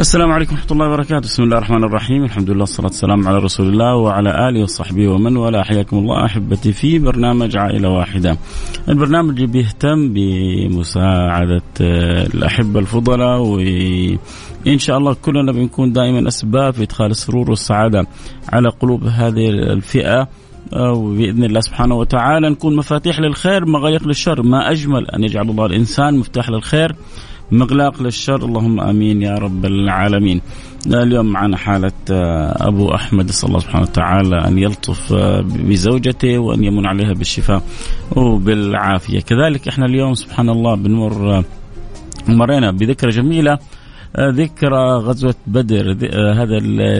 السلام عليكم ورحمة الله وبركاته، بسم الله الرحمن الرحيم، الحمد لله والصلاة والسلام على رسول الله وعلى آله وصحبه ومن والاه، حياكم الله أحبتي في برنامج عائلة واحدة. البرنامج اللي بيهتم بمساعدة الأحبة الفضلاء وإن شاء الله كلنا بنكون دائما أسباب في إدخال السرور والسعادة على قلوب هذه الفئة. وبإذن الله سبحانه وتعالى نكون مفاتيح للخير مغاليق للشر. ما أجمل أن يجعل الله الإنسان مفتاح للخير. مغلاق للشر. اللهم آمين يا رب العالمين. اليوم معنا حالة أبو أحمد أسأل الله سبحانه وتعالى أن يلطف بزوجته وأن يمن عليها بالشفاء وبالعافية. كذلك إحنا اليوم سبحان الله بنمر مرينا بذكرى جميلة ذكرى غزوة بدر هذا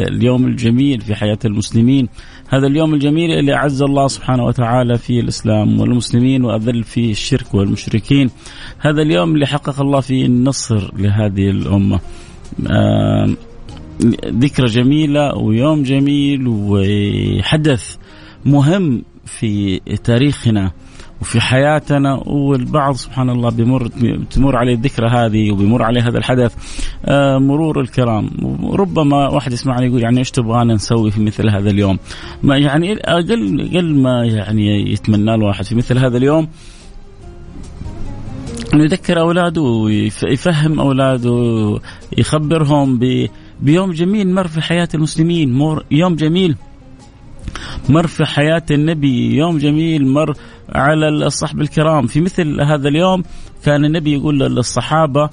اليوم الجميل في حياة المسلمين. هذا اليوم الجميل اللي أعز الله سبحانه وتعالى فيه الإسلام والمسلمين وأذل فيه الشرك والمشركين. هذا اليوم اللي حقق الله فيه النصر لهذه الأمة. ذكرى جميلة ويوم جميل وحدث مهم في تاريخنا. وفي حياتنا والبعض سبحان الله بمر تمر عليه الذكرى هذه وبيمر عليه هذا الحدث آه مرور الكرام. ربما واحد يسمعني يقول يعني إيش تبغانا نسوي في مثل هذا اليوم؟ ما يعني أقل أقل ما يعني يتمنى الواحد في مثل هذا اليوم. إنه يذكر أولاده ويفهم أولاده يخبرهم بيوم جميل مر في حياة المسلمين يوم جميل مر في حياة النبي يوم جميل مر على الصحب الكرام. في مثل هذا اليوم كان النبي يقول للصحابة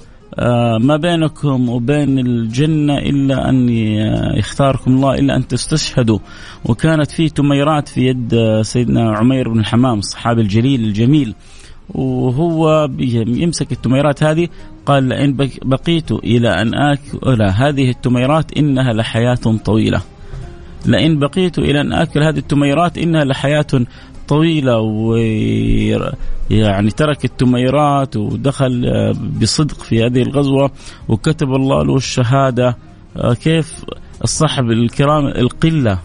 ما بينكم وبين الجنة إلا أن يختاركم الله إلا أن تستشهدوا. وكانت في تميرات في يد سيدنا عمير بن الحمام الصحابي الجليل الجميل. وهو يمسك التميرات هذه قال لئن بقيت إلى أن آكل هذه التميرات إنها لحياة طويلة. لئن بقيت إلى أن آكل هذه التميرات إنها لحياة طويلة و يعني ترك التميرات ودخل بصدق في هذه الغزوة وكتب الله له الشهادة. كيف الصحب الكرام القلة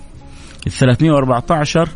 ال 314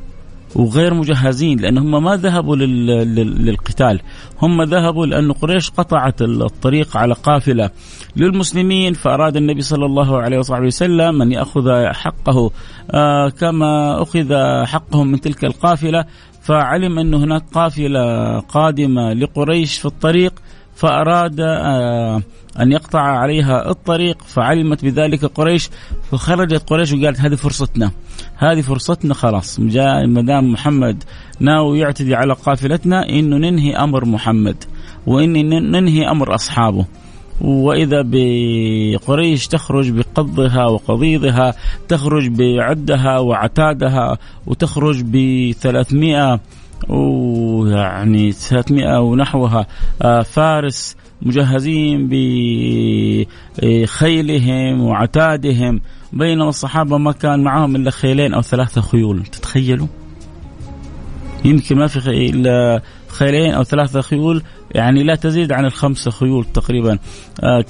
وغير مجهزين لأن هم ما ذهبوا للقتال. هم ذهبوا لأن قريش قطعت الطريق على قافلة للمسلمين فأراد النبي صلى الله عليه وصحبه وسلم أن يأخذ حقه آه كما أخذ حقهم من تلك القافلة. فعلم أن هناك قافلة قادمة لقريش في الطريق فأراد آه أن يقطع عليها الطريق فعلمت بذلك قريش فخرجت قريش وقالت هذه فرصتنا. هذه فرصتنا خلاص. ما دام محمد ناوي يعتدي على قافلتنا إنه ننهي أمر محمد وان ننهي أمر أصحابه. وإذا بقريش تخرج بقضها وقضيضها تخرج بعدها وعتادها وتخرج ب 300 ويعني 300 ونحوها. فارس مجهزين بخيلهم وعتادهم. بينما الصحابة ما كان معهم إلا خيلين أو ثلاثة خيول. تتخيلوا؟ يمكن ما في إلا خيلين أو ثلاثة خيول. يعني لا تزيد عن الخمسة خيول تقريبا.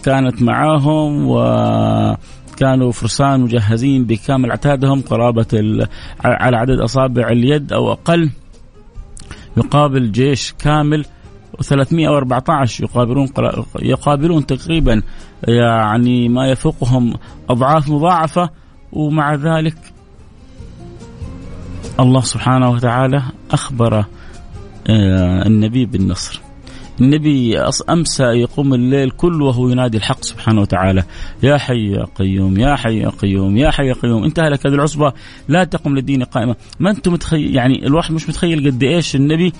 كانت معاهم و كانوا فرسان مجهزين بكامل عتادهم قرابة على عدد أصابع اليد أو أقل. يقابل جيش كامل و314 يقابلون يقابلون تقريبا يعني ما يفوقهم أضعاف مضاعفة ومع ذلك الله سبحانه وتعالى أخبر النبي بالنصر. النبي أمسى يقوم الليل كله وهو ينادي الحق سبحانه وتعالى. يا حي يا قيوم يا حي يا قيوم يا حي يا قيوم. انتهى لك هذه العصبة. لا تقم للدين قائمة. ما أنتم متخيل يعني الواحد مش متخيل قد إيش النبي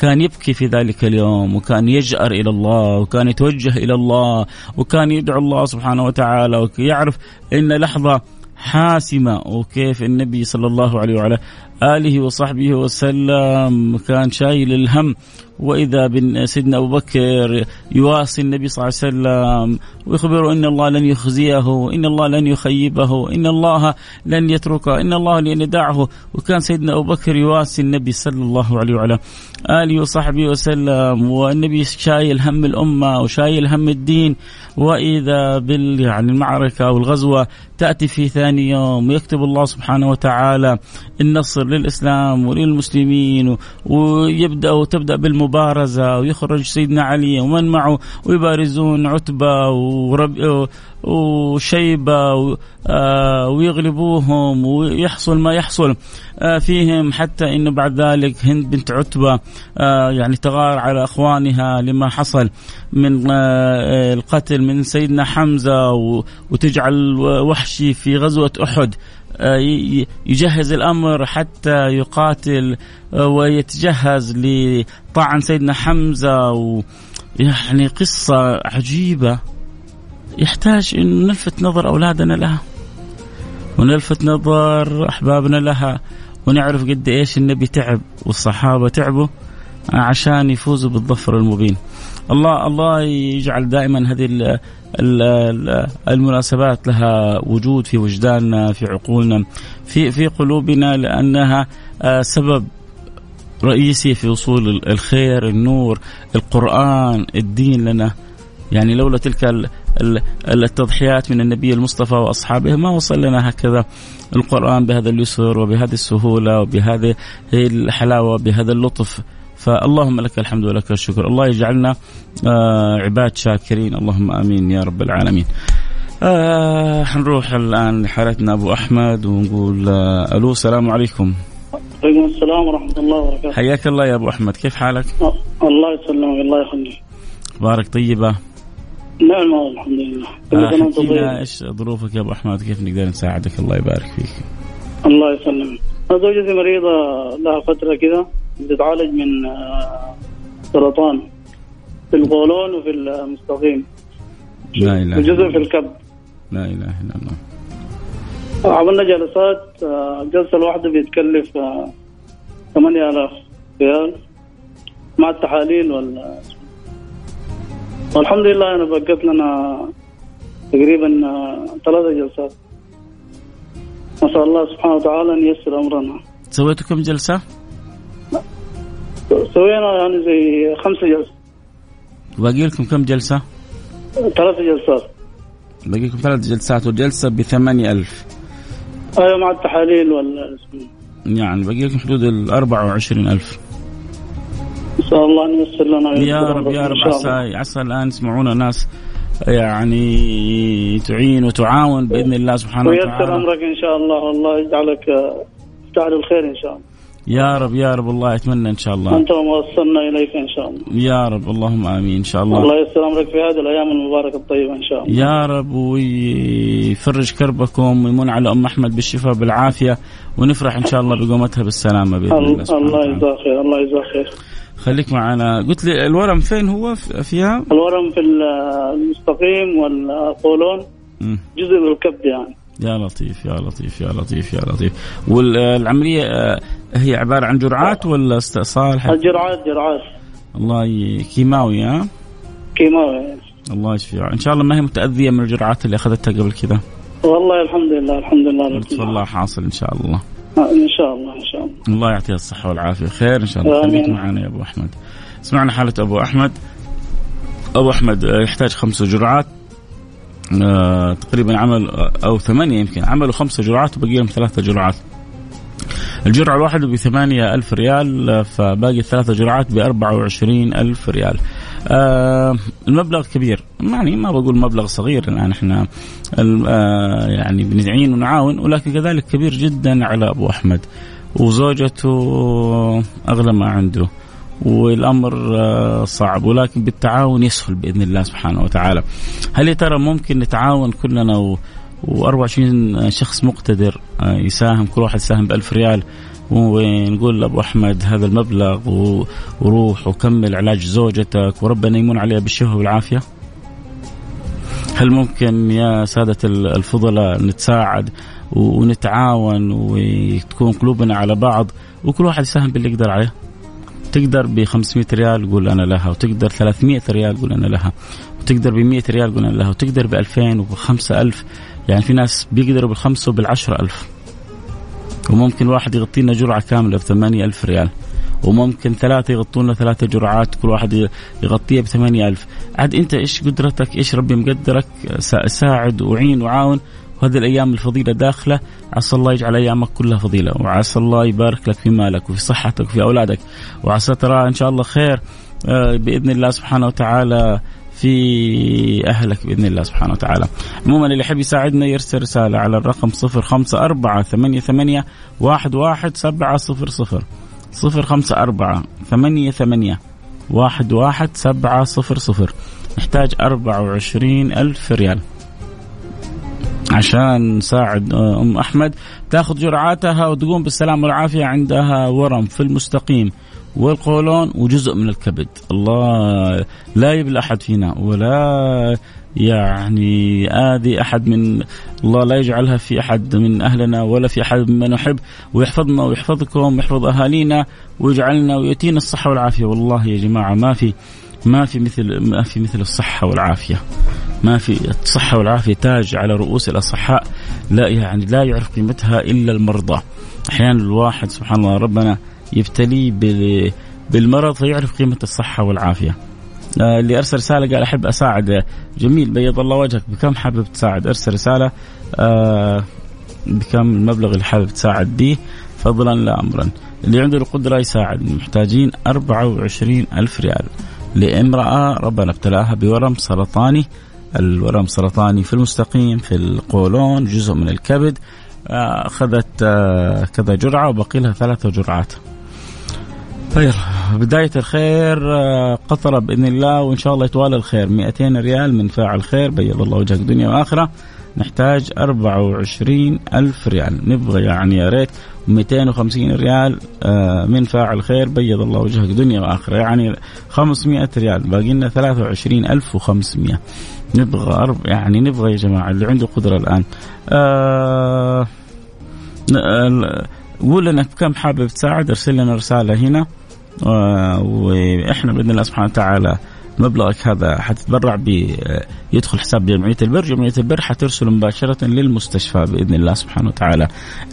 كان يبكي في ذلك اليوم وكان يجأر إلى الله وكان يتوجه إلى الله وكان يدعو الله سبحانه وتعالى ويعرف إن لحظة حاسمة. وكيف النبي صلى الله عليه وعلى آله وصحبه وسلم كان شايل الهم وإذا سيدنا أبو بكر يواسي النبي صلى الله عليه وسلم ويخبره إن الله لن يخزيه، إن الله لن يخيبه، إن الله لن يتركه، إن الله لن يدعه، وكان سيدنا أبو بكر يواسي النبي صلى الله عليه وعلى آله وصحبه وسلم، والنبي شايل هم الأمة وشايل هم الدين، وإذا بال يعني المعركة والغزوه تأتي في ثاني يوم ويكتب الله سبحانه وتعالى النصر للإسلام وللمسلمين ويبدأ وتبدأ بالمبارزة ويخرج سيدنا علي ومن معه ويبارزون عتبة ورب وشيبة آه، ويغلبوهم ويحصل ما يحصل. فيهم حتى إنه بعد ذلك هند بنت عتبة آه، يعني تغار على أخوانها لما حصل من القتل من سيدنا حمزة وتجعل وحشي في غزوة أحد. يجهز الأمر حتى يقاتل ويتجهز لطعن سيدنا حمزة و يعني قصة عجيبة. يحتاج إن نلفت نظر أولادنا لها ونلفت نظر أحبابنا لها. ونعرف قد إيش النبي تعب والصحابة تعبوا عشان يفوزوا بالظفر المبين. الله الله يجعل دائما هذه المناسبات لها وجود في وجداننا في عقولنا في في قلوبنا لأنها آه، سبب رئيسي في وصول الخير النور القرآن الدين لنا يعني لولا تلك التضحيات من النبي المصطفى وأصحابه. ما وصل لنا هكذا القرآن بهذا اليسر وبهذه السهولة وبهذه الحلاوة وبهذا اللطف. فاللهم لك الحمد ولك الشكر. الله يجعلنا آه، عباد شاكرين. اللهم آمين يا رب العالمين. آه حنروح الآن لحالتنا أبو أحمد ونقول آه ألو السلام عليكم. وعليكم السلام ورحمة الله وبركاته. حياك الله يا أبو أحمد. كيف حالك؟ الله يسلمك الله يخليك. بارك طيبة. نعم الحمد لله آه حكينا إيش ظروفك يا أبو أحمد؟ كيف نقدر نساعدك؟ الله يبارك فيك. الله يسلمك. زوجتي مريضة لها فترة كذا بتتعالج من آه، سرطان في القولون وفي المستقيم. لا إله وجزء في الكبد. لا إله إلا الله. عملنا جلسات آه، الجلسه الواحده بيتكلف 8000 آه، ريال. مع التحاليل وال والحمد لله أنا بقيت لنا تقريبا ثلاثة جلسات. نسأل الله سبحانه وتعالى أن ييسر أمرنا. سويتوا كم جلسة؟ سوينا يعني زي خمسة جلسة باقي لكم كم جلسة؟ ثلاث جلسات. باقي لكم ثلاث جلسات والجلسة بثمانية ألف. أيوة مع التحاليل وال يعني باقي لكم حدود ال 24000 نسال الله أن ييسر لنا يا رب يا رب عسى عسى الآن يسمعونا ناس يعني تعين وتعاون بإذن الله سبحانه وتعالى. ويسر أمرك إن شاء الله والله يجعلك تفتح الخير إن شاء الله. يا رب يا رب الله يتمنى إن شاء الله. أنت ووصلنا إليك إن شاء الله. يا رب اللهم آمين إن شاء الله. الله يسر أمرك في هذه الأيام المباركة الطيبة إن شاء الله. يا رب ويفرج كربكم ويمن على أم أحمد بالشفاء بالعافيه ونفرح إن شاء الله بقومتها بالسلامة بإذن الله الله يجزاك خير الله يجزاك خير. خليك معنا. قلت لي الورم فين هو؟ فيها؟ الورم في المستقيم والقولون. جزء من الكبد يعني. يا لطيف يا لطيف يا لطيف يا لطيف. والعملية آه، هي عبارة عن جرعات ولا استئصال؟ الجرعات جرعات. الله كيماوي ها؟ كيماوي. الله يشفيها. إن شاء الله ما هي متأذية من الجرعات اللي أخذتها قبل كذا. والله الحمد لله الحمد لله لطف الله حاصل إن شاء الله. إن شاء الله إن شاء الله. الله يعطيها الصحة والعافية. خير إن شاء الله. خليك معنا يا أبو أحمد. سمعنا حالة أبو أحمد. أبو أحمد يحتاج خمس جرعات. آه تقريبا عمل أو ثمانية يمكن. عملوا خمس جرعات وبقي لهم ثلاثة جرعات. الجرعة الواحدة بثمانية ألف ريال فباقي الثلاثة جرعات بأربعة وعشرين ألف ريال. آه المبلغ كبير يعني ما بقول مبلغ صغير الآن إحنا آه يعني بنعين ونعاون ولكن كذلك كبير جدا على أبو أحمد وزوجته أغلى ما عنده والأمر آه، صعب ولكن بالتعاون يسهل بإذن الله سبحانه وتعالى. هل يا ترى ممكن نتعاون كلنا و و24 شخص مقتدر آه، يساهم كل واحد يساهم ب 1000 ريال ونقول لابو أحمد هذا المبلغ وروح وكمل علاج زوجتك وربنا يمن عليها بالشفاء والعافية؟ هل ممكن يا سادة الفضلاء نتساعد ونتعاون وتكون قلوبنا على بعض وكل واحد يساهم باللي يقدر عليه تقدر ب 500 ريال قول أنا لها وتقدر 300 ريال قول أنا لها وتقدر ب 100 ريال قول أنا لها وتقدر ب 2000 وب 5000 يعني في ناس بيقدروا بالخمسة وبالعشرة ألف. وممكن واحد يغطي لنا جرعة كاملة بثمانية ألف ريال. وممكن ثلاثة يغطون لنا ثلاثة جرعات كل واحد يغطيها بثمانية ألف. عاد أنت إيش قدرتك؟ إيش ربي مقدرك؟ ساعد وعين وعاون. وهذه الأيام الفضيلة داخلة. عسى الله يجعل أيامك كلها فضيلة. وعسى الله يبارك لك في مالك وفي صحتك وفي أولادك. وعسى ترى إن شاء الله خير آه، بإذن الله سبحانه وتعالى في أهلك بإذن الله سبحانه وتعالى. عموما اللي يحب يساعدنا يرسل رسالة على الرقم صفر خمسة أربعة ثمانية ثمانية واحد واحد سبعة صفر صفر. صفر خمسة أربعة ثمانية ثمانية واحد واحد سبعة صفر صفر. نحتاج أربعة وعشرين ألف ريال. عشان نساعد آه، أم أحمد تاخذ جرعاتها وتقوم بالسلام والعافية عندها ورم في المستقيم. والقولون وجزء من الكبد. الله لا يبلى أحد فينا ولا يعني آذي أحد من الله لا يجعلها في أحد من أهلنا ولا في أحد ممن نحب. ويحفظنا ويحفظكم ويحفظ أهالينا ويجعلنا ويأتينا الصحة والعافية. والله يا جماعة ما في ما في مثل ما في مثل الصحة والعافية. ما في الصحة والعافية تاج على رؤوس الأصحاء. لا يعني لا يعرف قيمتها إلا المرضى. أحيانا الواحد سبحان الله ربنا يبتليه بالمرض فيعرف قيمة الصحة والعافية. آه، اللي أرسل رسالة قال أحب أساعد. جميل بيض الله وجهك. بكم حابب تساعد؟ أرسل رسالة آه، بكم المبلغ اللي حابب تساعد به؟ فضلا لا امرا. اللي عنده القدرة يساعد. محتاجين 24 ألف ريال. لامرأة ربنا ابتلاها بورم سرطاني. الورم سرطاني في المستقيم في القولون جزء من الكبد. آه، أخذت كذا جرعة وبقي لها ثلاثة جرعات. خير. بداية الخير آه، قطرة بإذن الله وإن شاء الله يتوالى الخير. 200 ريال من فاعل خير بيض الله وجهك دنيا وآخرة. نحتاج 24 ألف ريال. نبغى يعني يا ريت 250 ريال آه، من فاعل خير بيض الله وجهك دنيا وآخرة. يعني 500 ريال باقي لنا 23500 نبغى أرب يعني نبغى يا جماعة اللي عنده قدرة الآن. آه قول لنا كم حابب تساعد ارسل لنا رسالة هنا. آه، وإحنا بإذن الله سبحانه وتعالى مبلغك هذا حتتبرع ب يدخل حساب جمعية البر، جمعية البر حترسله مباشرة للمستشفى بإذن الله سبحانه وتعالى.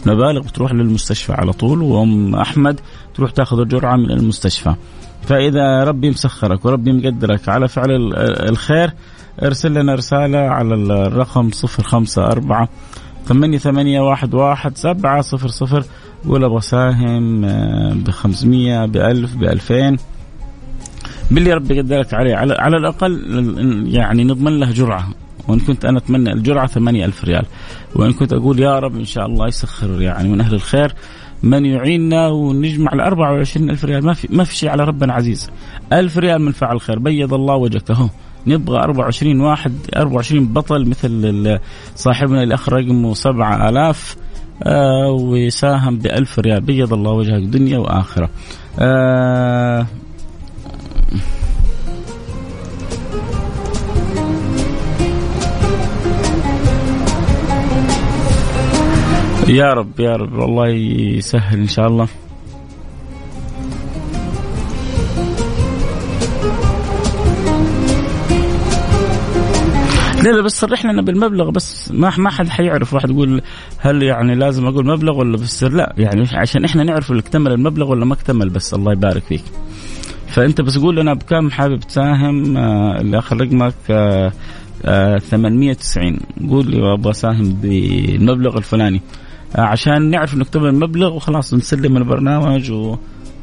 المبالغ بتروح للمستشفى على طول وأم أحمد تروح تاخذ الجرعة من المستشفى. فإذا ربي مسخرك وربي مقدرك على فعل الخير ارسل لنا رسالة على الرقم 054 ثمانية ثمانية واحد واحد سبعة صفر صفر قول أبغى اساهم آه، ب 500 ب 1000 ب 2000 باللي ربي يقدرك عليه. على, على الأقل يعني نضمن له جرعة. وإن كنت أنا أتمنى الجرعة 8000 ريال. وإن كنت أقول يا رب إن شاء الله يسخر يعني من أهل الخير. من يعيننا ونجمع ال 24000 ريال. ما في ما في شيء على ربنا عزيز. 1000 ريال من فعل خير بيض الله وجهك. أهو. نبغى 24 واحد 24 بطل مثل صاحبنا الأخ رقمه 7000 آه ويساهم بألف ريال. بيض الله وجهك دنيا وآخرة. آه يا رب يا رب. والله يسهل إن شاء الله. لا لا بس صرح لنا بالمبلغ بس ما ما حد حيعرف. واحد يقول هل يعني لازم أقول مبلغ ولا بس؟ لا يعني عشان إحنا نعرف اكتمل المبلغ ولا ما اكتمل بس. الله يبارك فيك. فأنت بس قول لنا بكم حابب تساهم آه اللي اخر رقمك آه آه 890 قول لي أبغى أساهم بالمبلغ الفلاني. آه عشان نعرف نكتب المبلغ وخلاص نسلم البرنامج و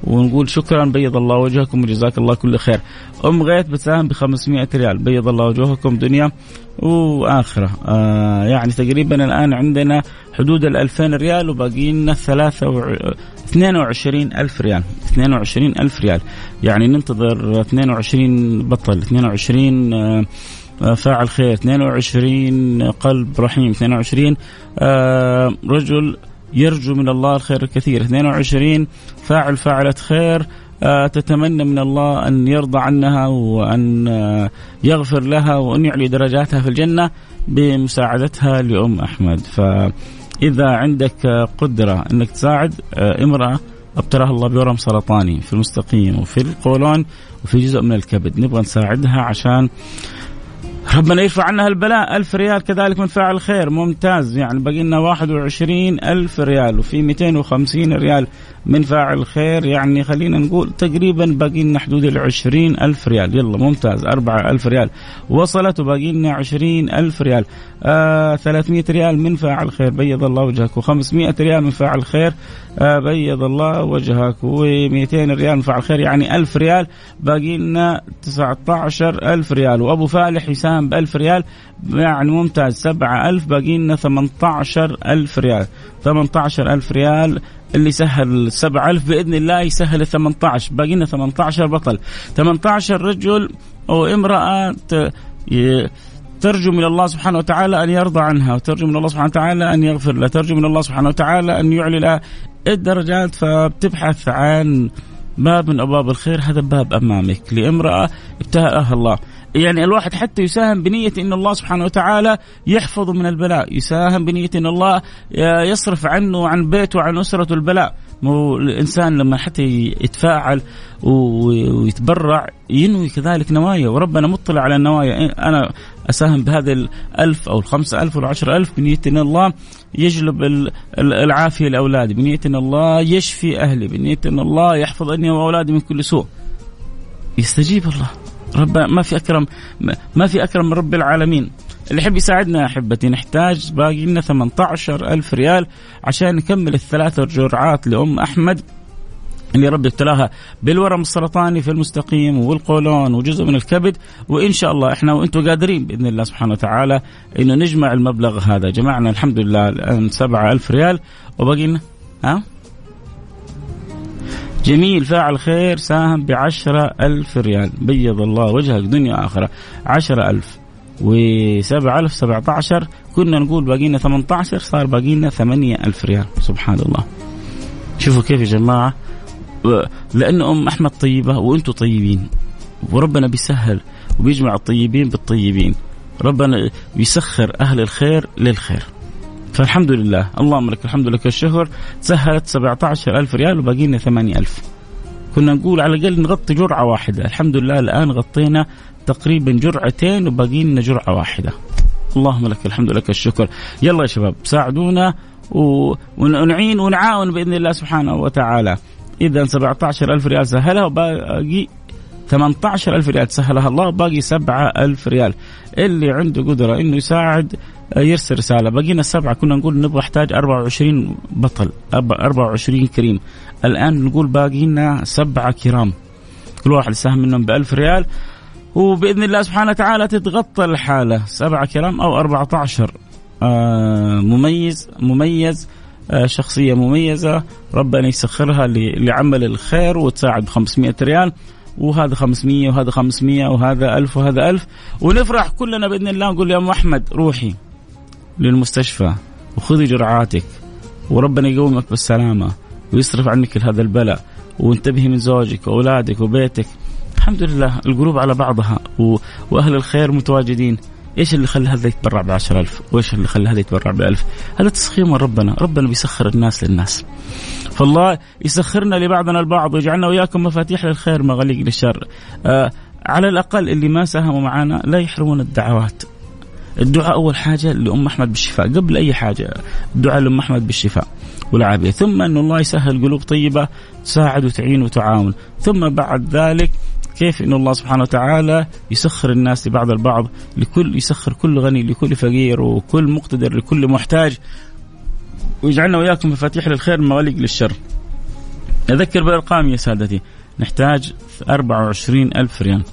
ونقول شكرا بيض الله وجهكم وجزاك الله كل خير. أم غيث بتساهم ب 500 ريال. بيض الله وجوهكم دنيا وآخرة. آه يعني تقريبا الآن عندنا حدود ال 2000 ريال وباقي لنا 22 ألف ريال. 22 ألف ريال. يعني ننتظر 22 بطل 22 آه فاعل خير 22 قلب رحيم 22 آه رجل يرجو من الله الخير الكثير. 22 فاعل فاعلة خير. آه، تتمنى من الله أن يرضى عنها وأن آه، يغفر لها وأن يعلي درجاتها في الجنة بمساعدتها لأم أحمد. فإذا عندك قدرة أنك تساعد آه، امرأة ابتلاها الله بورم سرطاني في المستقيم وفي القولون وفي جزء من الكبد. نبغى نساعدها عشان ربنا يرفع عنها البلاء ألف ريال كذلك من فاعل خير. ممتاز. يعني باقي لنا 21 ألف ريال وفي 250 ريال. من فاعل خير يعني خلينا نقول تقريبا باقي لنا حدود ال 20 ألف ريال. يلا ممتاز. 4 ألف ريال. وصلت وباقي لنا 20 ألف ريال. آه 300 ريال من فاعل خير. بيض الله وجهك. و500 ريال من فاعل خير. آه بيض الله وجهك. و200 ريال من فاعل خير يعني 1000 ريال. باقي لنا 19 ألف ريال. وأبو فالح يساهم ب 1000 ريال. يعني ممتاز. 7000 باقي لنا 18000 ريال. 18000 ريال. اللي سهل 7000 بإذن الله يسهل ال 18 باقي لنا 18 بطل. 18 رجل أو امرأة ترجو من الله سبحانه وتعالى أن يرضى عنها وترجو من الله سبحانه وتعالى أن يغفر لها ترجو من الله سبحانه وتعالى أن يعلي لها الدرجات فبتبحث عن باب من أبواب الخير. هذا باب أمامك لامرأة ابتلاها الله. يعني الواحد حتى يساهم بنية أن الله سبحانه وتعالى يحفظه من البلاء يساهم بنية أن الله يصرف عنه وعن بيته وعن أسرته البلاء. الإنسان لما حتى يتفاعل ويتبرع ينوي كذلك نوايا وربنا مطلع على النوايا. أنا أساهم بهذا الألف أو الخمسة ألف أو العشرة ألف بنية أن الله يجلب العافية لأولادي. بنية أن الله يشفي أهلي. بنية أن الله يحفظني وأولادي من كل سوء. يستجيب الله. رب ما في اكرم ما في أكرم من رب العالمين. اللي يحب يساعدنا يا أحبتي نحتاج باقي لنا 18 ألف ريال عشان نكمل الثلاثة جرعات لأم أحمد. اللي ربي ابتلاها بالورم السرطاني في المستقيم والقولون وجزء من الكبد. وإن شاء الله إحنا وأنتم قادرين بإذن الله سبحانه وتعالى إنه نجمع المبلغ هذا. جمعنا الحمد لله الآن 7000 ريال. وباقي لنا ها؟ جميل فاعل خير ساهم بعشرة ألف ريال. بيض الله وجهك دنيا آخرة. عشرة ألف. وسبعة ألف سبعة عشر كنا نقول باقينا ثمانية عشر صار باقينا ثمانية ألف ريال. سبحان الله. شوفوا كيف يا جماعة. لأن أم أحمد طيبة وأنتم طيبين. وربنا بيسهل وبيجمع الطيبين بالطيبين. ربنا بيسخر أهل الخير للخير. فالحمد لله. اللهم لك الحمد لك الشهر سهلت 17 ألف ريال وباقي لنا 8 ألف. كنا نقول على الأقل نغطي جرعة واحدة. الحمد لله الآن غطينا تقريبا جرعتين وباقي لنا جرعة واحدة. اللهم لك الحمد لك الشكر. يلا يا شباب ساعدونا و... ونعين ونعاون بإذن الله سبحانه وتعالى. إذا 17 ألف ريال سهلها وباقي 18 ألف ريال سهلها الله باقي 7 ألف ريال. اللي عنده قدرة إنه يساعد يرسل رسالة. بقينا سبعة كنا نقول نبغى نحتاج 24 بطل 24 كريم. الآن نقول باقي لنا سبعة كرام. كل واحد يساهم منهم ب 1000 ريال. وبإذن الله سبحانه وتعالى تتغطى الحالة. سبعة كرام أو 14 آه مميز مميز. آه شخصية مميزة. ربنا يسخرها لعمل الخير وتساعد ب 500 ريال. وهذا 500 وهذا 500 وهذا 1000 وهذا 1000 ونفرح كلنا بإذن الله. نقول يا أم أحمد روحي. للمستشفى وخذي جرعاتك وربنا يقومك بالسلامة ويصرف عنك هذا البلاء وانتبهي من زوجك وأولادك وبيتك. الحمد لله القلوب على بعضها و... وأهل الخير متواجدين. إيش اللي خلى هذا يتبرع ب ألف؟ وإيش اللي خلى هذا يتبرع ب هذا تسخير من ربنا. ربنا بيسخر الناس للناس. فالله يسخرنا لبعضنا البعض ويجعلنا وياكم مفاتيح للخير مغاليق للشر. آه على الأقل اللي ما ساهموا معنا لا يحرمون الدعوات. الدعاء أول حاجة لأم أحمد بالشفاء قبل أي حاجة الدعاء لأم أحمد بالشفاء والعافية. ثم أن الله يسهل قلوب طيبة تساعد وتعين وتعاون. ثم بعد ذلك كيف إن الله سبحانه وتعالى يسخر الناس لبعض البعض لكل يسخر كل غني لكل فقير وكل مقتدر لكل محتاج. ويجعلنا وياكم مفاتيح للخير مواليق للشر. أذكر بالأرقام يا سادتي نحتاج 24 ألف ريال.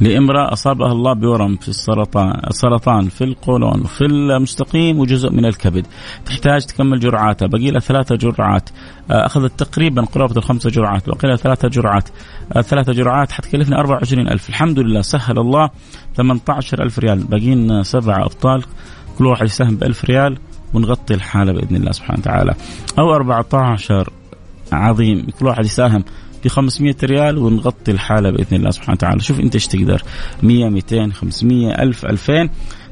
لامرأة أصابها الله بورم في السرطان السرطان في القولون في المستقيم وجزء من الكبد. تحتاج تكمل جرعاتها. باقي لها ثلاثة جرعات. آه، أخذت تقريبا قرابة الخمسة جرعات. باقي لها ثلاثة جرعات. آه، ثلاثة جرعات حتكلفنا 24 ألف. الحمد لله. سهل الله. 18 ألف ريال. باقي لنا سبعة أبطال. كل واحد يساهم ب 1000 ريال. ونغطي الحالة بإذن الله سبحانه وتعالى. أو 14 عظيم. كل واحد يساهم ب 500 ريال ونغطي الحالة بإذن الله سبحانه وتعالى. شوف أنت إيش تقدر. 100 200 500 1000 2000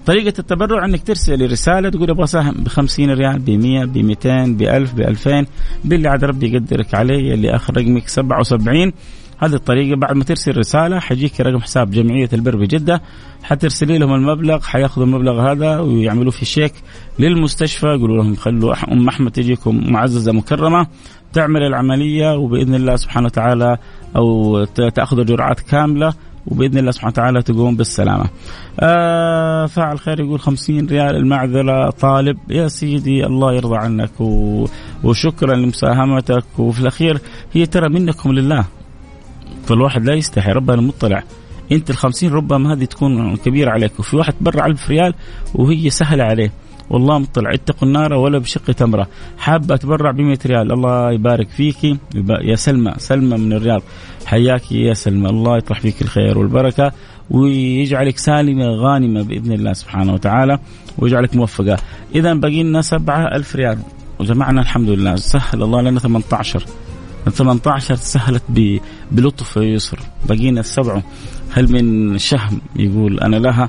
طريقة التبرع إنك ترسل رسالة تقول أبغى أساهم ب 50 ريال ب 100 ب 200 ب 1000 ب 2000 باللي عاد ربي يقدرك عليه اللي آخر رقمك 77 هذه الطريقة. بعد ما ترسل رسالة حيجيك رقم حساب جمعية البر بجدة حترسلي لهم المبلغ حياخذوا المبلغ هذا ويعملوا في شيك للمستشفى. يقولوا لهم خلوا أم أحمد تجيكم معززة مكرمة تعمل العملية وبإذن الله سبحانه وتعالى أو تأخذ جرعات كاملة وبإذن الله سبحانه وتعالى تقوم بالسلامة. آه فاعل خير يقول 50 ريال المعذرة. طالب يا سيدي الله يرضى عنك و... وشكرا لمساهمتك. وفي الأخير هي ترى منكم لله. فالواحد لا يستحي ربنا مطلع. انت ال 50 ربما هذه تكون كبيرة عليك وفي واحد برا 1000 ريال وهي سهلة عليه. والله مطلع اتقوا النار ولا بشق تمرة. حابة اتبرع ب 100 ريال الله يبارك فيكي يا سلمى سلمى من الرياض. حياك يا سلمى الله يطرح فيك الخير والبركة ويجعلك سالمة غانمة بإذن الله سبحانه وتعالى ويجعلك موفقة. اذا باقي لنا 7000 ريال. وجمعنا الحمد لله سهل الله لنا 18 18 سهلت بلطف ويسر بقينا السبعه هل من شهم؟ يقول أنا لها.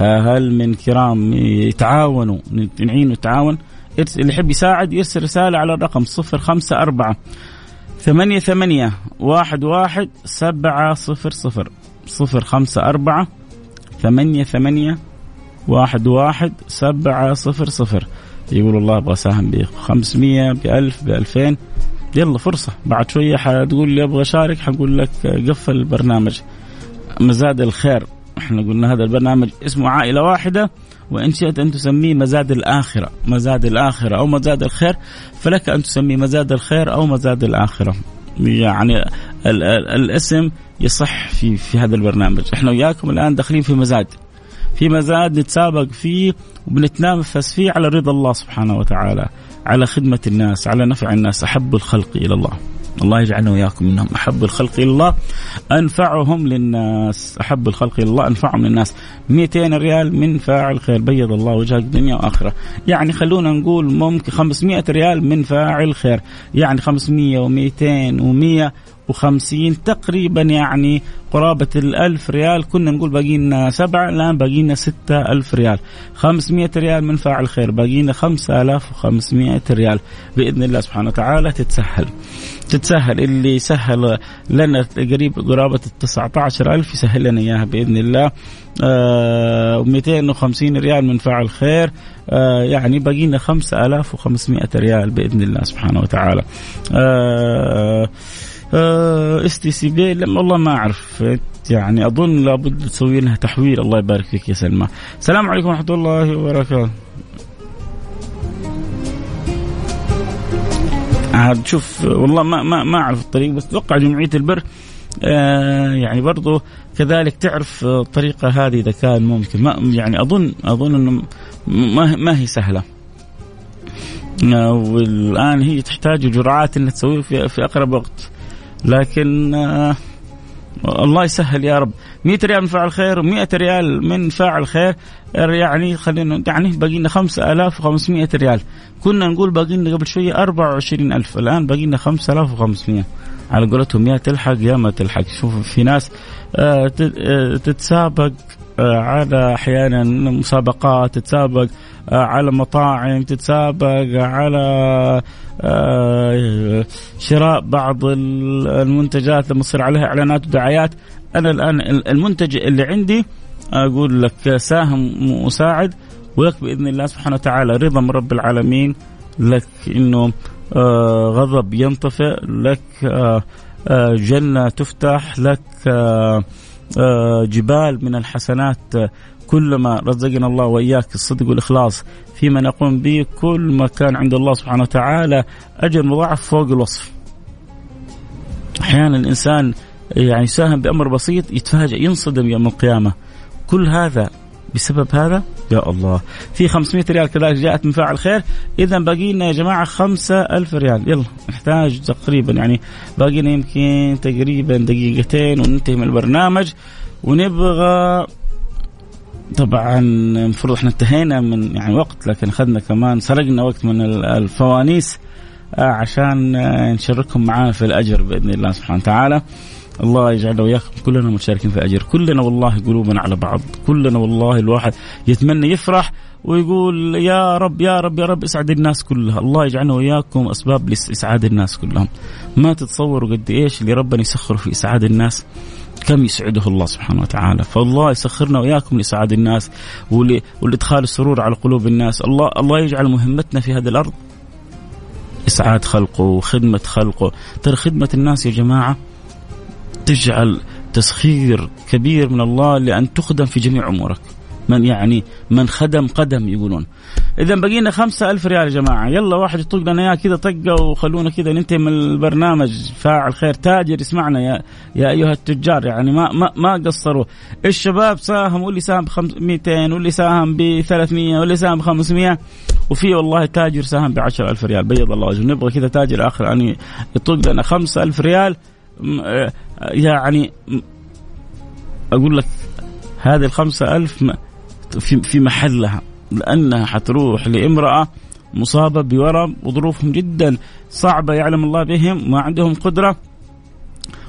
هل من كرام يتعاونوا نعين وتعاون اللي يحب يساعد يرسل رسالة على الرقم صفر خمسة أربعة ثمانية ثمانية واحد واحد سبعة صفر صفر. صفر خمسة أربعة ثمانية ثمانية واحد واحد سبعة صفر صفر. يقول الله أبغى أساهم ب 500 ب 1000 ب 2000 يلا فرصة. بعد شوية حتقول لي أبغى أشارك حقول لك قفل البرنامج. مزاد الخير. إحنا قلنا هذا البرنامج اسمه عائلة واحدة وإن شئت أن تسميه مزاد الآخرة، مزاد الآخرة أو مزاد الخير فلك أن تسميه مزاد الخير أو مزاد الآخرة. يعني ال ال الاسم يصح في في هذا البرنامج، إحنا وياكم الآن داخلين في مزاد. في مزاد نتسابق فيه وبنتنافس فيه على رضا الله سبحانه وتعالى، على خدمة الناس، على نفع الناس، أحب الخلق إلى الله. الله يجعلنا وياكم منهم أحب الخلق إلى الله أنفعهم للناس أحب الخلق إلى الله أنفعهم للناس. 200 ريال من فاعل خير بيض الله وجهك دنيا وآخرة. يعني خلونا نقول ممكن 500 ريال من فاعل خير. يعني 500 و200 و100 وخمسين تقريبا يعني قرابة الألف ريال. كنا نقول باقي لنا سبعة الآن باقي لنا ستة ألف ريال. خمسمية ريال من فاعل خير باقي لنا خمسة آلاف وخمسمية ريال. بإذن الله سبحانه وتعالى تتسهل. تتسهل اللي سهل لنا قريب قرابة التسعة عشر ألف يسهل لنا إياها بإذن الله. آه 250 ريال من فاعل خير. آه يعني باقي لنا 5500 ريال بإذن الله سبحانه وتعالى. آه STC Pay والله ما أعرف. يعني أظن لابد تسوي لها تحويل. الله يبارك فيك يا سلمى. السلام عليكم ورحمة الله وبركاته. عاد شوف والله ما ما ما أعرف الطريق بس أتوقع جمعية البر آه يعني برضو كذلك تعرف الطريقة هذه إذا كان ممكن. ما يعني أظن أظن أنه ما, ما هي سهلة. آه والآن هي تحتاج جرعات أنها تسويه في, في أقرب وقت. لكن آه الله يسهل يا رب. 100 ريال من فاعل خير و100 ريال من فاعل خير يعني خلينا يعني باقي لنا 5500 ريال. كنا نقول باقي لنا قبل شوية 24000 الآن باقي لنا 5500 على قولتهم يا تلحق يا ما تلحق. شوف في ناس آه، آه، تتسابق على أحيانا مسابقات تتسابق على مطاعم تتسابق على شراء بعض المنتجات لما تصير عليها إعلانات ودعايات. أنا الآن المنتج اللي عندي أقول لك ساهم وساعد ولك بإذن الله سبحانه وتعالى رضا من رب العالمين. لك إنه آه، غضب ينطفئ لك آه، آه، جنة تفتح لك جبال من الحسنات كلما رزقنا الله وإياك الصدق والإخلاص فيما نقوم به كل ما كان عند الله سبحانه وتعالى أجر مضاعف فوق الوصف. أحيانا الإنسان يعني يساهم بأمر بسيط يتفاجئ ينصدم يوم القيامة. كل هذا بسبب هذا؟ يا الله. في 500 ريال كذلك جاءت من فاعل خير. اذا باقي لنا يا جماعة 5000 ريال. يلا نحتاج تقريبا يعني باقي لنا يمكن تقريبا دقيقتين وننتهي من البرنامج ونبغى طبعا المفروض إحنا انتهينا من يعني وقت لكن أخذنا كمان سرقنا وقت من الفوانيس آه، عشان آه، نشارككم معانا في الأجر بإذن الله سبحانه وتعالى. الله يجعلنا وياكم كلنا مشاركين في أجر. كلنا والله قلوبنا على بعض. كلنا والله الواحد يتمنى يفرح ويقول يا رب يا رب يا رب اسعد الناس كلها. الله يجعلنا وإياكم أسباب لإسعاد الناس كلهم. ما تتصوروا قد إيش اللي ربنا يسخره في إسعاد الناس. كم يسعده الله سبحانه وتعالى. فالله يسخرنا وإياكم لإسعاد الناس ولإدخال السرور على قلوب الناس. الله الله يجعل مهمتنا في هذه الأرض. إسعاد خلقه وخدمة خلقه. ترى خدمة الناس يا جماعة تجعل تسخير كبير من الله لأن تخدم في جميع أمورك. من يعني من خدم قدم يقولون. اذا بقينا خمسة ألف ريال يا جماعة. يلا واحد يطق لنا إياه كذا طقة وخلونا كذا ننتهي من البرنامج. فاعل خير تاجر يسمعنا يا يا أيها التجار. يعني ما ما ما قصروا. الشباب ساهم واللي ساهم ب 200 واللي ساهم ب 300 واللي ساهم ب 500 وفي والله تاجر ساهم ب 10000 ريال. بيض الله وجهه. نبغى كذا تاجر آخر يعني يطق لنا 5000 ريال. آه، يعني أقول لك هذه الخمسة ألف في, محلها لأنها حتروح لامرأة مصابة بورم وظروفهم جدا صعبة يعلم الله بهم ما عندهم قدرة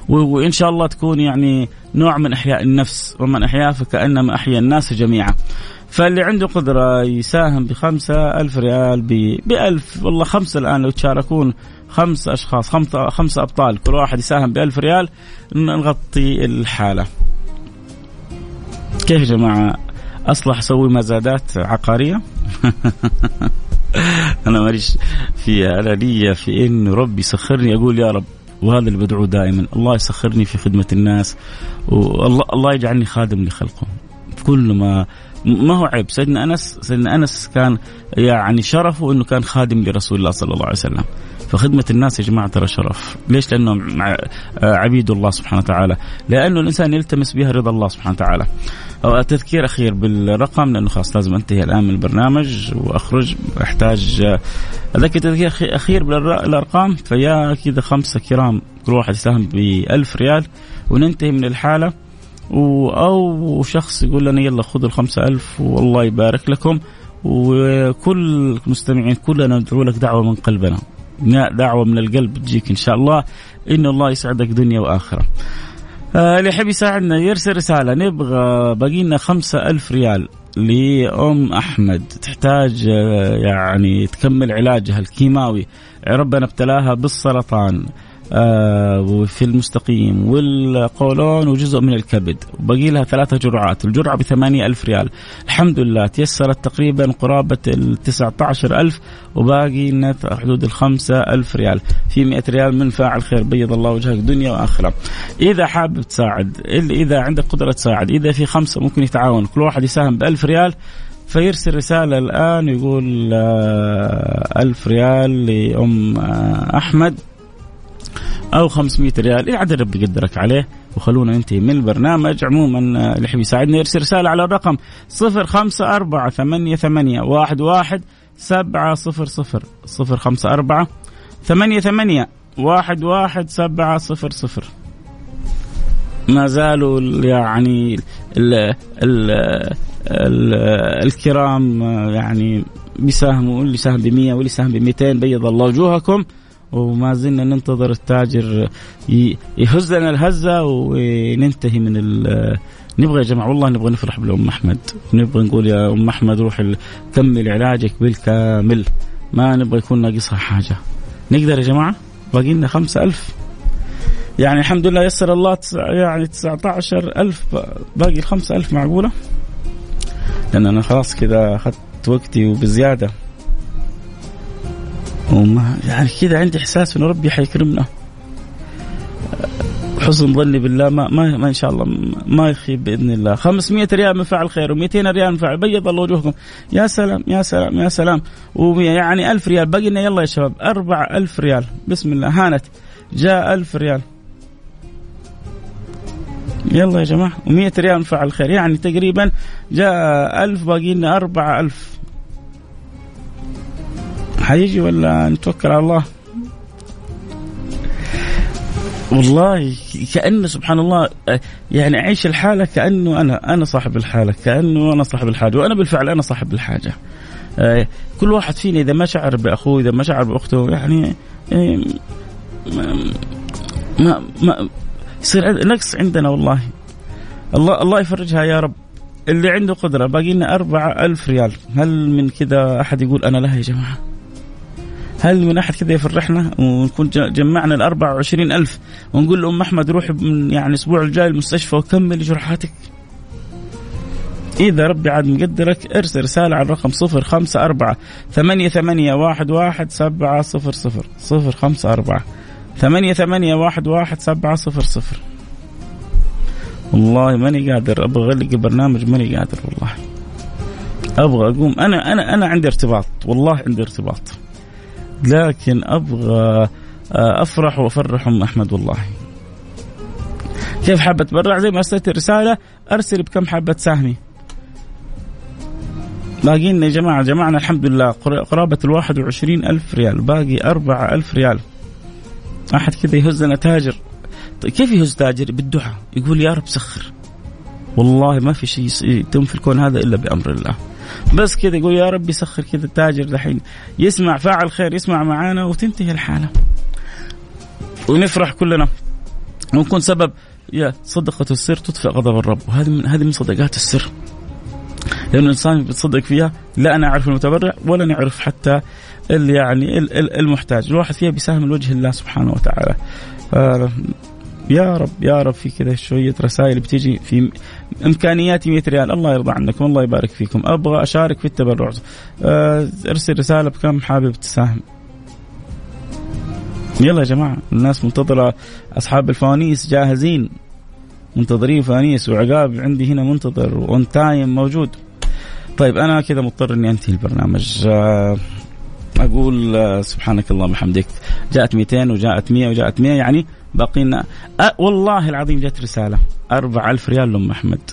وإن شاء الله تكون يعني نوع من إحياء النفس ومن أحيا فكأنما أحيا الناس جميعا. فاللي عنده قدرة يساهم بخمسة ألف ريال بألف والله خمسة الآن لو تشاركون خمس أشخاص خمسة, خمسة أبطال كل واحد يساهم بألف ريال. نغطي الحالة. كيف يا جماعة؟ أصلح أسوي مزادات عقارية؟ أنا ماليش فيها أنا لي في إنه ربي يسخرني أقول يا رب وهذا اللي بدعوه دائما. الله يسخرني في خدمة الناس والله الله يجعلني خادم لخلقه. كل ما ما هو عيب. سيدنا انس سيدنا أنس كان يعني شرفه إنه كان خادم لرسول الله صلى الله عليه وسلم. فخدمة الناس يا جماعة ترى شرف. ليش؟ لأنهم عبيد الله سبحانه وتعالى. لأنه الإنسان يلتمس بها رضا الله سبحانه وتعالى. تذكير أخير بالرقم لأنه خلاص لازم أنتهي الآن من البرنامج وأخرج. أحتاج أذكر تذكير أخير بالأرقام. فيا كذا خمسة كرام كل واحد يساهم بألف ريال وننتهي من الحالة. أو شخص يقول لنا يلا خذوا الخمسة ألف والله يبارك لكم. وكل المستمعين كلنا ندعو لك دعوة من قلبنا. دعوة من القلب تجيك إن شاء الله. إن الله يسعدك دنيا وآخرة. آه اللي يحب يساعدنا يرسل رسالة. نبغى باقي لنا خمسة ألف ريال لأم أحمد. تحتاج آه يعني تكمل علاجها الكيماوي. ربنا ابتلاها بالسرطان. وفي المستقيم والقولون وجزء من الكبد. وبقي لها ثلاثة جرعات. الجرعة بثمانية ألف ريال. الحمد لله تيسرت تقريبا قرابة التسعة عشر ألف وباقي لنا حدود الخمسة ألف ريال. في مئة ريال من فاعل خير. بيض الله وجهك دنيا وآخرة. إذا حابب تساعد إذا عندك قدرة تساعد إذا في خمسة ممكن يتعاون. كل واحد يساهم بألف ريال فيرسل رسالة الآن يقول آه، ألف ريال لأم آه، أحمد. أو 500 ريال. العدد ربي يقدرك عليه. وخلونا ننتهي من البرنامج. عموما اللي يحب يساعدنا يرسل رسالة على الرقم 054 88 11 700 054 88 11 ما زالوا يعني ال ال ال الكرام يعني بيساهموا اللي ساهم ب 100 واللي ساهم ب 200 بيض الله وجوهكم. وما زلنا ننتظر التاجر يهز لنا الهزة وننتهي من نبغى يا جماعة والله نبغى نفرح بالأم أحمد. نبغى نقول يا أم أحمد روحي كمل علاجك بالكامل. ما نبغى يكون ناقصها حاجة. نقدر يا جماعة؟ باقي لنا خمسة ألف. يعني الحمد لله يسر الله يعني 19000 باقي الخمسة ألف معقولة؟ لأن أنا خلاص كذا أخذت وقتي وبزيادة. وما يعني كذا عندي إحساس إنه ربي حيكرمنا. حسن ظني بالله ما, ما, ما إن شاء الله ما يخيب بإذن الله. 500 ريال من فعل خير و200 ريال من فعل. بيض الله وجوهكم يا سلام يا سلام يا سلام. ويعني 1000 ريال. بقي لنا يلا يا شباب. 4000 ريال. بسم الله. هانت. جاء 1000 ريال. يلا يا جماعة. و100 ريال من فعل خير. يعني تقريبا جاء 1000 باقي لنا 4000 حيجي ولا نتوكل على الله؟ والله كأنه سبحان الله يعني أعيش الحالة كأنه أنا أنا صاحب الحالة كأنه أنا صاحب الحاجة وأنا بالفعل أنا صاحب الحاجة. كل واحد فينا إذا ما شعر بأخوه إذا ما شعر بأخته يعني ما ما يصير نقص عندنا والله. الله الله يفرجها يا رب. اللي عنده قدرة باقي لنا أربعة ألف ريال. هل من كذا أحد يقول أنا لها يا جماعة؟ هل من أحد كذا يفرحنا ونكون جمعنا ال 24 ألف ونقول لأم أحمد روحي من يعني الأسبوع الجاي المستشفى وكملي جرحاتك إذا ربي عاد مقدرك ارسل رسالة على الرقم صفر خمسة أربعة ثمانية ثمانية واحد واحد سبعة صفر صفر صفر خمسة أربعة ثمانية ثمانية واحد واحد سبعة صفر صفر. والله ماني قادر أبغى اغلق البرنامج ماني قادر والله. أبغى أقوم أنا أنا أنا عندي ارتباط والله عندي ارتباط. لكن أبغى آه، أفرح وأفرح أم أحمد والله. كيف حابة تبرع؟ زي ما أرسلت الرسالة أرسل بكم حابة تساهمي. باقي لنا يا جماعة جمعنا الحمد لله. قرابة الواحد وعشرين ألف ريال باقي أربعة ألف ريال. أحد كذا يهزنا تاجر. طيب كيف يهز تاجر؟ بالدعاء. يقول يا رب سخر. والله ما في شيء يتم في الكون هذا إلا بأمر الله. بس كذا يقول يا رب يسخر كذا التاجر دحين. يسمع فاعل خير يسمع معانا وتنتهي الحالة. ونفرح كلنا. ونكون سبب يا صدقة السر تطفئ غضب الرب. وهذه من هذه من صدقات السر. لأن الإنسان بيتصدق فيها لا أنا أعرف المتبرع ولا نعرف حتى اللي يعني المحتاج. الواحد فيها بيساهم من وجه الله سبحانه وتعالى. يا رب يا رب في كذا شوية رسائل بتيجي في إمكانياتي 100 ريال. الله يرضى عنكم الله يبارك فيكم. أبغى أشارك في التبرع. آه، أرسل رسالة بكم حابب تساهم. يلا يا جماعة الناس منتظرة أصحاب الفوانيس جاهزين. منتظرين فوانيس وعقاب عندي هنا منتظر one time موجود. طيب أنا كذا مضطر إني أنتهي البرنامج. آه، أقول آه، سبحانك اللهم وبحمدك. جاءت 200 وجاءت 100 وجاءت 100 يعني باقي لنا أه والله العظيم جت رسالة. 4000 ريال لأم أحمد.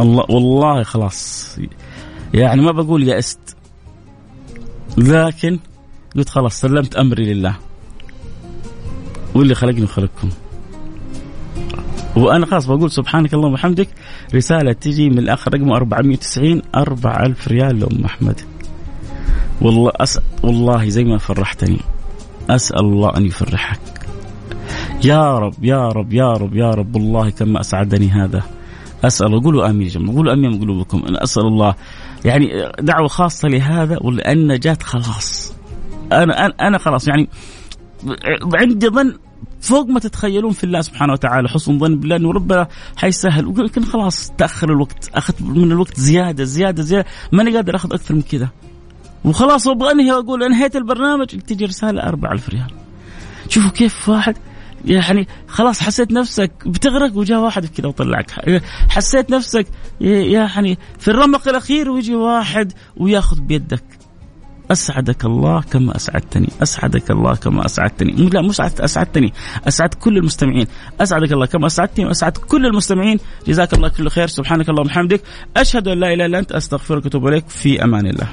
الله والله خلاص. يعني ما بقول يأست. لكن قلت خلاص سلمت أمري لله. واللي خلقني وخلقكم. وأنا خلاص بقول سبحانك اللهم وبحمدك. رسالة تجي من الأخ رقمه 490 4000 ريال لأم أحمد. والله أسأل والله زي ما فرحتني. أسأل الله أن يفرحك. يا رب يا رب يا رب يا رب والله كما أسعدني هذا. أسأل قولوا آمين يا جماعة قولوا آمين قلوبكم أنا أسأل الله. يعني دعوة خاصة لهذا ولأن جات خلاص. أنا أنا, أنا خلاص يعني عندي ظن فوق ما تتخيلون في الله سبحانه وتعالى حسن ظن بالله إنه ربنا حيسهل. ويمكن خلاص تأخر الوقت اخذت من الوقت زيادة زيادة زيادة. ماني قادر أخذ أكثر من كذا. وخلاص أبغى أنهي واقول أنهيت البرنامج تجي رسالة 4000 ريال. شوفوا كيف واحد يعني خلاص حسيت نفسك بتغرق وجاء واحد كذا وطلعك. حسيت نفسك يعني في الرمق الأخير ويجي واحد وياخذ بيدك. أسعدك الله كما أسعدتني. أسعدك الله كما أسعدتني. لا مش أسعدتني. أسعد كل المستمعين. أسعدك الله كما أسعدتني وأسعد كل المستمعين. جزاك الله كل خير. سبحانك اللهم وبحمدك. أشهد أن لا إله إلا أنت. أستغفرك وأتوب إليك. في أمان الله.